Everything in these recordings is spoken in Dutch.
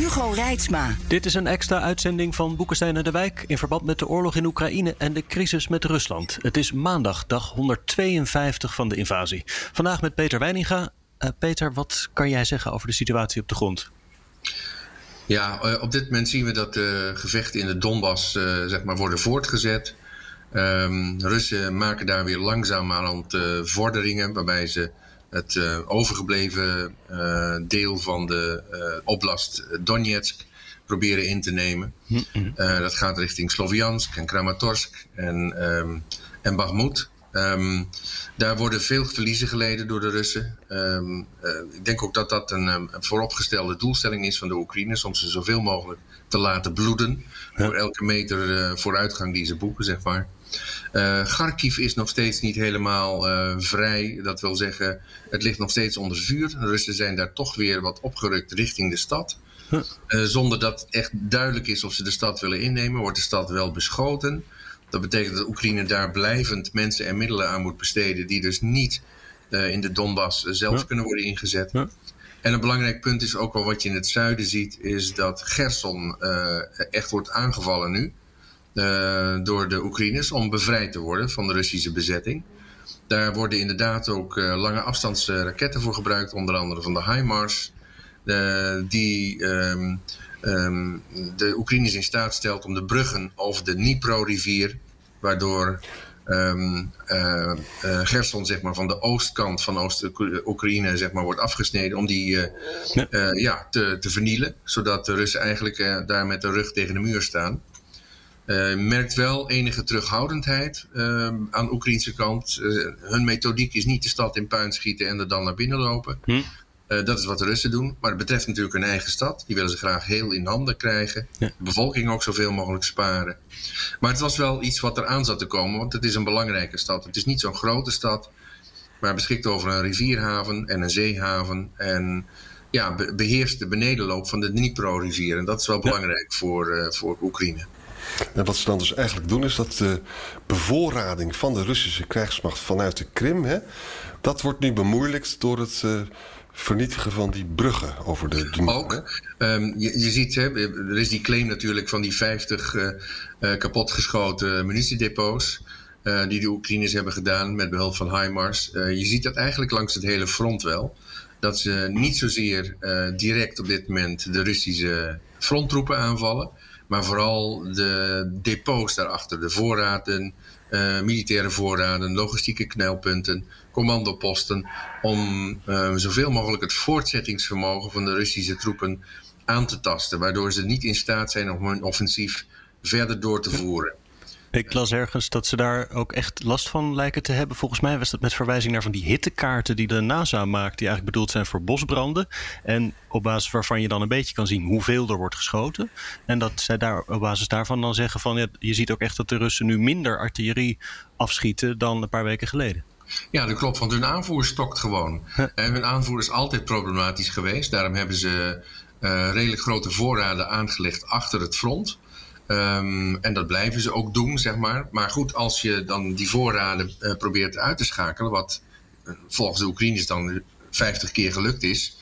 Hugo Reitsma. Dit is een extra uitzending van Boekenstein en de Wijk in verband met de oorlog in Oekraïne en de crisis met Rusland. Het is maandag, dag 152 van de invasie. Vandaag met Peter Weininga. Uh, Peter, wat kan jij zeggen over de situatie op de grond? Ja, uh, op dit moment zien we dat de gevechten in de Donbass uh, zeg maar worden voortgezet. Um, Russen maken daar weer langzamerhand vorderingen waarbij ze het uh, overgebleven uh, deel van de uh, oblast Donetsk proberen in te nemen. Mm-hmm. dat gaat richting Sloviansk en Kramatorsk en, um, en Bakhmut. Um, daar worden veel verliezen geleden door de Russen. Um, ik denk ook dat dat een, een, vooropgestelde doelstelling is van de Oekraïners... om ze zoveel mogelijk te laten bloeden... voor elke meter vooruitgang die ze boeken, zeg maar. Uh, Kharkiv is nog steeds niet helemaal uh, vrij. Dat wil zeggen, het ligt nog steeds onder vuur. De Russen zijn daar toch weer wat opgerukt richting de stad. Uh, zonder dat echt duidelijk is of ze de stad willen innemen, wordt de stad wel beschoten. Dat betekent dat Oekraïne daar blijvend mensen en middelen aan moet besteden, die dus niet in de Donbass zelf kunnen worden ingezet. En een belangrijk punt is ook wel wat je in het zuiden ziet, is dat Gerson echt wordt aangevallen nu. Uh, door de Oekraïners om bevrijd te worden van de Russische bezetting. Daar worden inderdaad ook uh, lange afstandsraketten voor gebruikt, onder andere van de HIMARS, uh, die um, um, de Oekraïners in staat stelt om de bruggen over de Dnipro-rivier, waardoor um, Gerson zeg maar, van de oostkant van Oost-Oekraïne zeg maar, wordt afgesneden, om die ja. ja te, te, vernielen, zodat de Russen eigenlijk daar met de rug tegen de muur staan. Uh, merkt wel enige terughoudendheid uh, aan de Oekraïnse kant. Uh, hun methodiek is niet de stad in puin schieten en er dan naar binnen lopen. Hm. dat is wat de Russen doen. Maar het betreft natuurlijk hun eigen stad. Die willen ze graag heel in handen krijgen. Ja. De bevolking ook zoveel mogelijk sparen. Maar het was wel iets wat eraan zat te komen. Want het is een belangrijke stad. Het is niet zo'n grote stad. Maar beschikt over een rivierhaven en een zeehaven. En ja, be beheerst de benedenloop van de Dnipro-rivier. En dat is wel belangrijk ja. voor, voor Oekraïne. En wat ze dan dus eigenlijk doen, is dat de bevoorrading van de Russische krijgsmacht vanuit de Krim, hè, dat wordt nu bemoeilijkt door het uh, vernietigen van die bruggen over de Dnieper. Ook. Um, je, je, ziet, hè, er is die claim natuurlijk van die 50 uh, uh, kapotgeschoten munitiedepots. Uh, die de Oekraïners hebben gedaan met behulp van HIMARS. Uh, je ziet dat eigenlijk langs het hele front wel. Dat ze niet zozeer direct op dit moment de Russische fronttroepen aanvallen maar vooral de depots daarachter, de voorraden, uh, militaire voorraden, logistieke knelpunten, commandoposten, om uh, zoveel mogelijk het voortzettingsvermogen van de Russische troepen aan te tasten, waardoor ze niet in staat zijn om hun offensief verder door te voeren. Ik las ergens dat ze daar ook echt last van lijken te hebben. Volgens mij was dat met verwijzing naar van die hittekaarten die de NASA maakt, die eigenlijk bedoeld zijn voor bosbranden. En op basis waarvan je dan een beetje kan zien hoeveel er wordt geschoten. En dat zij daar op basis daarvan dan zeggen van ja, je ziet ook echt dat de Russen nu minder artillerie afschieten dan een paar weken geleden. Ja, dat klopt, want hun aanvoer stokt gewoon. Huh. En hun aanvoer is altijd problematisch geweest. Daarom hebben ze uh, redelijk grote voorraden aangelegd achter het front. Um, en dat blijven ze ook doen, zeg maar. Maar goed, als je dan die voorraden uh, probeert uit te schakelen, wat uh, volgens de Oekraïners dan 50 keer gelukt is,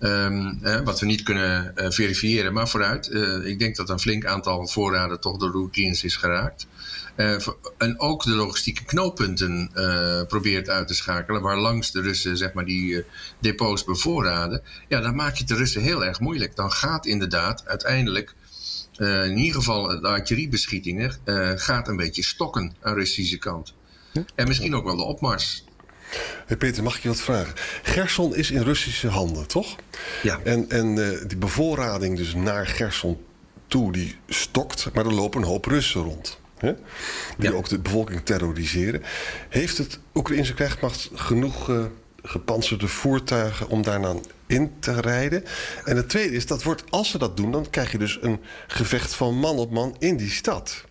uh, wat we niet kunnen verifiëren, maar vooruit. ik denk dat een flink aantal voorraden toch door de Oekraïners is geraakt. en ook de logistieke knooppunten probeert uit te schakelen, waar langs de Russen zeg maar, die depots bevoorraden. Ja, dan maak je het de Russen heel erg moeilijk. Dan gaat inderdaad uiteindelijk uh, in ieder geval de artilleriebeschietingen uh, gaat een beetje stokken aan de Russische kant. En misschien ook wel de opmars. Hey Peter, mag ik je wat vragen? Gerson is in Russische handen, toch? Ja. En, en uh, die bevoorrading dus naar Gerson toe, die stokt, maar er lopen een hoop Russen rond. Hè? Die ja. ook de bevolking terroriseren. Heeft het Oekraïnse krijgsmacht genoeg gepantserde voertuigen om daar dan in te rijden. En het tweede is, dat wordt, als ze dat doen, dan krijg je dus een gevecht van man op man in die stad.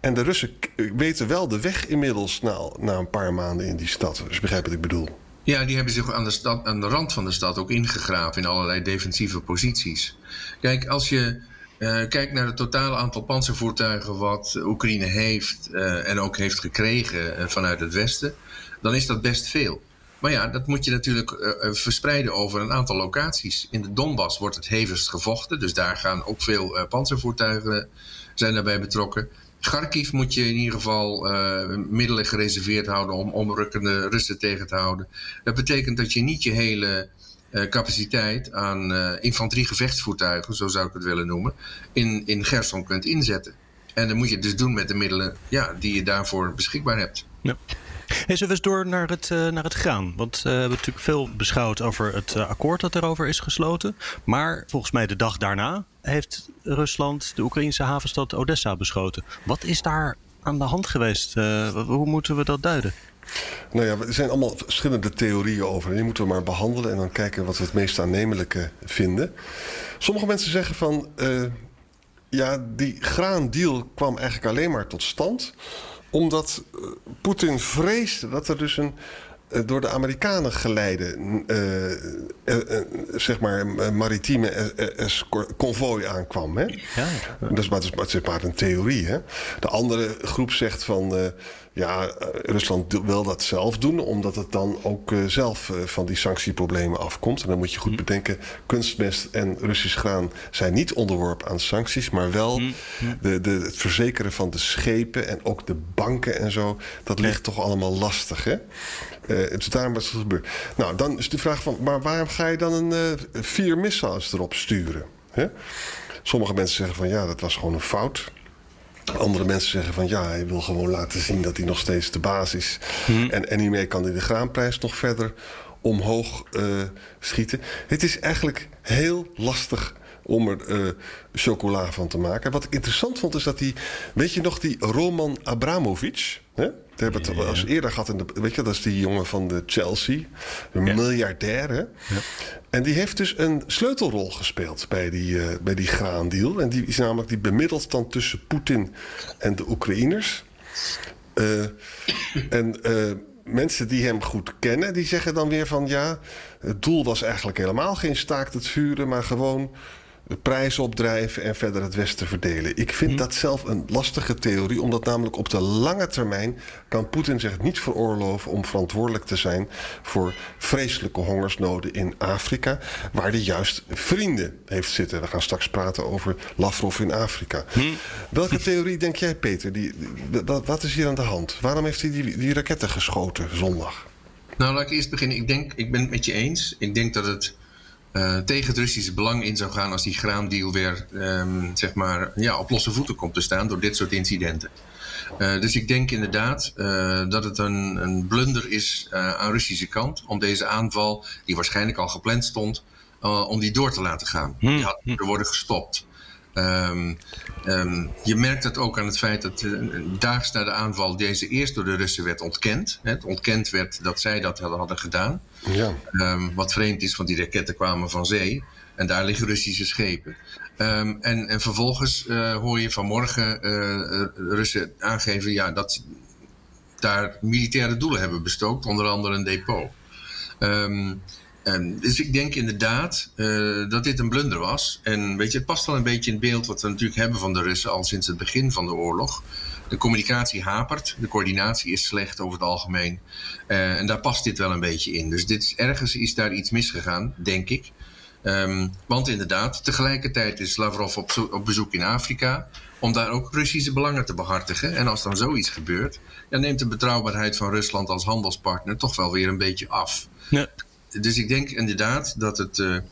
En de Russen weten wel de weg inmiddels na, na een paar maanden in die stad. Dus begrijp wat ik bedoel. Ja, die hebben zich aan de, stad, aan de rand van de stad ook ingegraven in allerlei defensieve posities. Kijk, als je uh, kijkt naar het totale aantal panzervoertuigen wat Oekraïne heeft uh, en ook heeft gekregen uh, vanuit het Westen, dan is dat best veel. Maar ja, dat moet je natuurlijk verspreiden over een aantal locaties. In de Donbass wordt het hevigst gevochten, dus daar gaan ook veel panzervoertuigen zijn daarbij betrokken. Kharkiv moet je in ieder geval uh, middelen gereserveerd houden om omrukkende Russen tegen te houden. Dat betekent dat je niet je hele uh, capaciteit aan uh, infanteriegevechtsvoertuigen, zo zou ik het willen noemen, in, in Gerson kunt inzetten. En dan moet je dus doen met de middelen ja, die je daarvoor beschikbaar hebt. Ja. Hey, zullen we eens door naar het, uh, naar het graan? Want uh, we hebben natuurlijk veel beschouwd over het uh, akkoord dat erover is gesloten. Maar volgens mij de dag daarna heeft Rusland de Oekraïnse havenstad Odessa beschoten. Wat is daar aan de hand geweest? hoe moeten we dat duiden? Nou ja, er zijn allemaal verschillende theorieën over. Die moeten we maar behandelen en dan kijken wat we het meest aannemelijke vinden. Sommige mensen zeggen van... ja, die graandeal kwam eigenlijk alleen maar tot stand omdat Poetin vreesde dat er dus een door de Amerikanen geleide, uh, uh, zeg maar, maritieme konvooi aankwam. Hè? Ja. Dat, is maar, dat is maar een theorie. Hè? De andere groep zegt van ja, eh, Rusland wil dat zelf doen, omdat het dan ook uh, zelf uh, van die sanctieproblemen afkomt. En dan moet je goed mm. bedenken: kunstmest en Russisch graan zijn niet onderworpen aan sancties, maar wel mm. de, de, het verzekeren van de schepen en ook de banken en zo. Dat ligt toch allemaal lastig, hè? Uh, dus daarom is het gebeurd. Nou, dan is de vraag van, maar waarom ga je dan een vier missiles erop sturen? Hè? Sommige mensen zeggen van ja, dat was gewoon een fout. Andere mensen zeggen van ja, hij wil gewoon laten zien dat hij nog steeds de baas is. Hmm. En, en hiermee kan hij de graanprijs nog verder omhoog uh, schieten. Het is eigenlijk heel lastig om er uh, chocola van te maken. Wat ik interessant vond is dat die... Weet je nog die Roman Abramovic? Hè? Hebben het al eens eerder gehad. In de, weet je, dat is die jongen van de Chelsea. Een ja. miljardair. Hè? Ja. En die heeft dus een sleutelrol gespeeld bij die, uh, bij die graandeal. En die is namelijk die bemiddelt dan tussen Poetin en de Oekraïners. Uh, en mensen die hem goed kennen, die zeggen dan weer van ja, het doel was eigenlijk helemaal geen staakt het vuren, maar gewoon prijs opdrijven en verder het Westen verdelen. Ik vind hm. dat zelf een lastige theorie, omdat namelijk op de lange termijn kan Poetin zich niet veroorloven om verantwoordelijk te zijn voor vreselijke hongersnoden in Afrika, waar hij juist vrienden heeft zitten. We gaan straks praten over Lavrov in Afrika. Hm. Welke theorie denk jij, Peter? Die, wat is hier aan de hand? Waarom heeft hij die, die raketten geschoten zondag? Nou, laat ik eerst beginnen. Ik denk, ik ben het met je eens. Ik denk dat het uh, tegen het Russische belang in zou gaan als die graandeal weer um, zeg maar, ja, op losse voeten komt te staan door dit soort incidenten. Uh, dus ik denk inderdaad uh, dat het een, een blunder is aan Russische kant om deze aanval, die waarschijnlijk al gepland stond, om die door te laten gaan. Hmm. Die had moeten worden gestopt. Um, um, je merkt het ook aan het feit dat uh, daags na de aanval deze eerst door de Russen werd ontkend. Het ontkend werd dat zij dat hadden gedaan. Ja. Um, wat vreemd is, want die raketten kwamen van zee. En daar liggen Russische schepen. en, en vervolgens uh, hoor je vanmorgen uh, Russen aangeven ja, dat daar militaire doelen hebben bestookt, onder andere een depot. Um, dus ik denk inderdaad uh, dat dit een blunder was. En weet je, het past wel een beetje in het beeld wat we natuurlijk hebben van de Russen al sinds het begin van de oorlog. De communicatie hapert, de coördinatie is slecht over het algemeen. Uh, en daar past dit wel een beetje in. Dus dit is, ergens is daar iets misgegaan, denk ik. Um, want inderdaad, tegelijkertijd is Lavrov op, op, bezoek in Afrika om daar ook Russische belangen te behartigen. En als dan zoiets gebeurt, dan neemt de betrouwbaarheid van Rusland als handelspartner toch wel weer een beetje af. Ja dus ik denk inderdaad dat het uh, uh,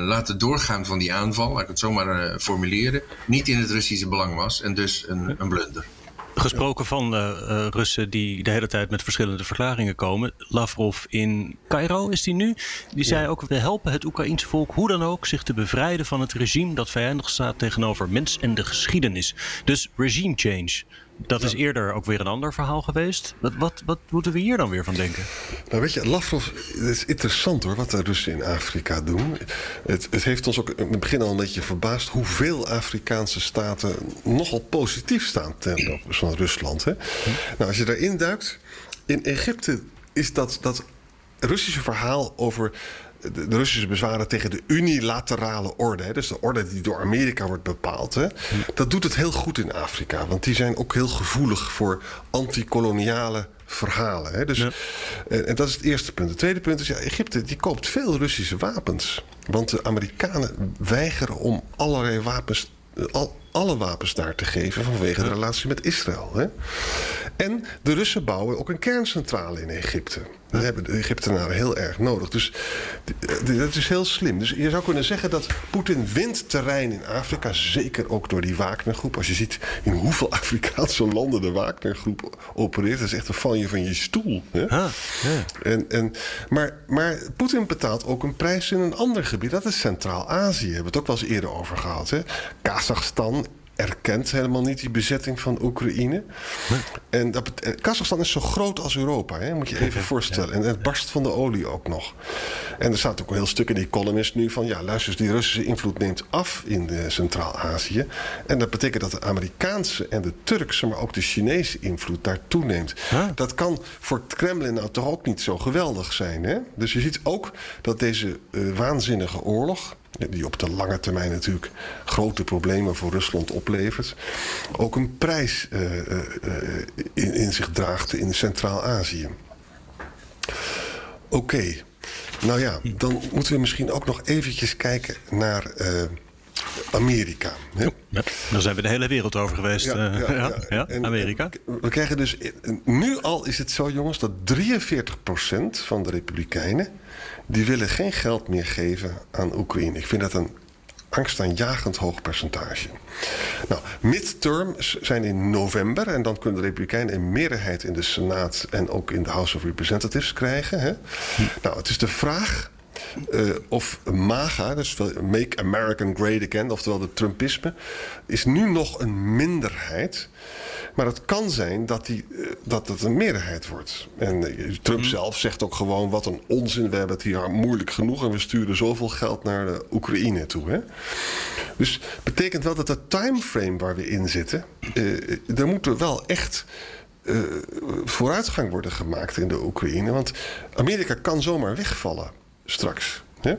laten doorgaan van die aanval, laat ik het zomaar uh, formuleren, niet in het Russische belang was en dus een, een blunder. Gesproken van uh, Russen die de hele tijd met verschillende verklaringen komen. Lavrov in Cairo is die nu. Die zei ook: we helpen het Oekraïense volk hoe dan ook zich te bevrijden van het regime dat vijandig staat tegenover mens en de geschiedenis. Dus regime change. Dat is eerder ook weer een ander verhaal geweest. Wat, wat, wat moeten we hier dan weer van denken? Nou weet je, Lavrov, het is interessant hoor, wat de Russen in Afrika doen. Het, het heeft ons ook in het begin al een beetje verbaasd... hoeveel Afrikaanse staten nogal positief staan ten opzichte van Rusland. Hè? Nou, als je daarin duikt... In Egypte is dat, dat Russische verhaal over de, Russische bezwaren tegen de unilaterale orde, hè, dus de orde die door Amerika wordt bepaald, hè, dat doet het heel goed in Afrika. Want die zijn ook heel gevoelig voor antikoloniale verhalen. Hè. Dus, en, en dat is het eerste punt. Het tweede punt is, ja, Egypte die koopt veel Russische wapens. Want de Amerikanen weigeren om allerlei wapens, al, alle wapens daar te geven vanwege de relatie met Israël. Hè. En de Russen bouwen ook een kerncentrale in Egypte. Dat hebben de Egyptenaren heel erg nodig. Dus dat is heel slim. Dus je zou kunnen zeggen dat Poetin wint terrein in Afrika. Zeker ook door die Wagnergroep. Als je ziet in hoeveel Afrikaanse landen de Wagnergroep opereert. Dat is echt een val je van je stoel. Hè? Ah, ja. En, en, maar, maar Poetin betaalt ook een prijs in een ander gebied. Dat is Centraal-Azië. Hebben we het ook wel eens eerder over gehad. Hè? Kazachstan erkent helemaal niet die bezetting van Oekraïne. En dat, en Kazachstan is zo groot als Europa, hè? moet je even voorstellen. En het barst van de olie ook nog. En er staat ook een heel stuk in die Economist nu van... ja, luister eens, die Russische invloed neemt af in de Centraal-Azië. En dat betekent dat de Amerikaanse en de Turkse... maar ook de Chinese invloed daar toeneemt. Dat kan voor het Kremlin nou toch ook niet zo geweldig zijn. Hè? Dus je ziet ook dat deze eh, waanzinnige oorlog die op de lange termijn natuurlijk grote problemen voor Rusland oplevert, ook een prijs eh, eh, eh, in, in zich draagt in Centraal-Azië. Oké, nou ja, dan moeten we misschien ook nog eventjes kijken naar Amerika. Hè? Ja, daar zijn we de hele wereld over geweest. Ja, ja, ja, ja. ja, En- Amerika. en we krijgen dus. Nu al is het zo, jongens, dat 43% van de Republikeinen. Die willen geen geld meer geven aan Oekraïne. Ik vind dat een angstaanjagend hoog percentage. Nou, midterms zijn in november. en dan kunnen de Republikeinen een meerderheid in de Senaat. en ook in de House of Representatives krijgen. Hè? Nou, het is de vraag. eh, of MAGA, dus Make American Great Again, oftewel de Trumpisme, is nu nog een minderheid. Maar het kan zijn dat, die, eh, dat het een meerderheid wordt. En eh, Trump zelf zegt ook gewoon: wat een onzin, we hebben het hier moeilijk genoeg en we sturen zoveel geld naar de Oekraïne toe. Hè? Dus betekent wel dat het timeframe waar we in zitten, eh, er moet er wel echt eh, vooruitgang worden gemaakt in de Oekraïne. Want Amerika kan zomaar wegvallen straks. Hè?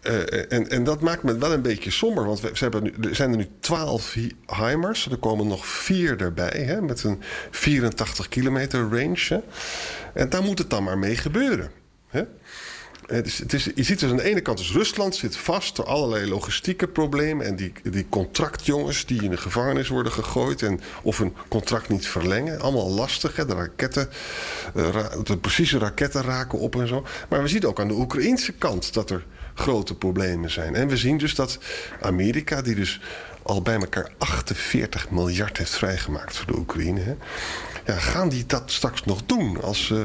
Eh, en, en dat maakt me wel een beetje somber. Want we, ze hebben nu, er zijn er nu 12 HIMARS. Er komen nog vier erbij. Hè, met een 84 kilometer range. En daar moet het dan maar mee gebeuren. Hè. Het is, het is, je ziet dus aan de ene kant, dus Rusland zit vast door allerlei logistieke problemen. En die, die contractjongens die in de gevangenis worden gegooid. En of hun contract niet verlengen. Allemaal lastig. Hè? De raketten, eh, de precieze raketten raken op en zo. Maar we zien ook aan de Oekraïnse kant dat er grote problemen zijn. En we zien dus dat Amerika, die dus al bij elkaar 48 miljard heeft vrijgemaakt voor de Oekraïne. Hè? Ja, gaan die dat straks nog doen als, eh,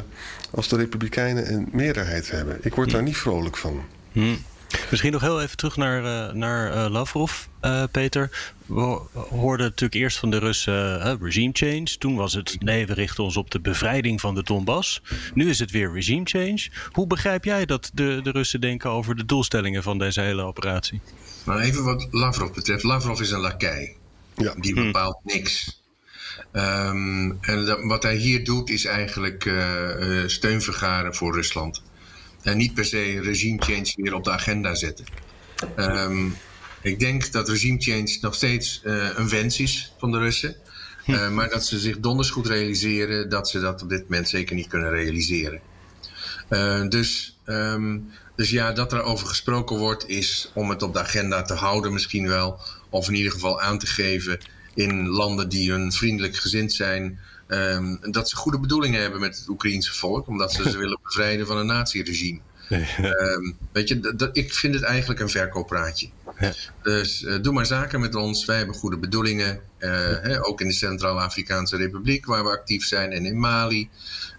als de Republikeinen een meerderheid hebben? Ik word daar niet vrolijk van. Misschien nog heel even terug naar, eh, naar eh, Lavrov, eh, Peter. We ho- hoorden natuurlijk eerst van de Russen regime change. Toen was het nee, we richten ons op de bevrijding van de Donbass. Nu is het weer regime change. Hoe begrijp jij dat de, de Russen denken over de doelstellingen van deze hele operatie? Nou, even wat Lavrov betreft. Lavrov is een lakij. Ja. Die bepaalt niks. Ehm, en dat- wat hij hier doet is eigenlijk eh, eh, steun vergaren voor Rusland. En niet per se regime change weer op de agenda zetten. Ehm, ik denk dat regime change nog steeds eh, een wens is van de Russen. Eh, maar dat ze zich donders goed realiseren dat ze dat op dit moment zeker niet kunnen realiseren. Dus, ehm, dus ja, dat er over gesproken wordt, is om het op de agenda te houden, misschien wel. Of in ieder geval aan te geven in landen die hun vriendelijk gezind zijn. ehm, dat ze goede bedoelingen hebben met het Oekraïense volk, omdat ze ze willen bevrijden van een naziregime. Ehm, weet je, ik vind het eigenlijk een verkooppraatje. Ja. Dus eh, doe maar zaken met ons. Wij hebben goede bedoelingen. eh, hè, ook in de Centraal-Afrikaanse Republiek, waar we actief zijn, en in Mali.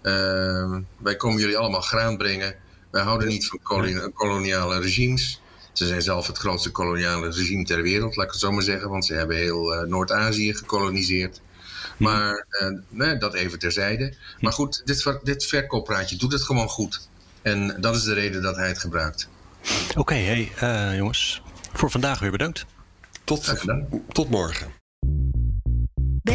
Ehm, wij komen jullie allemaal graan brengen. Wij houden niet van koloni- koloniale regimes. Ze zijn zelf het grootste koloniale regime ter wereld, laat ik het zo maar zeggen, want ze hebben heel eh, Noord-Azië gekoloniseerd. Maar nee, dat even terzijde. Maar goed, dit, dit verkooppraatje doet het gewoon goed. En dat is de reden dat hij het gebruikt. Oké, hey, jongens. Voor vandaag weer bedankt. Tot, tot morgen.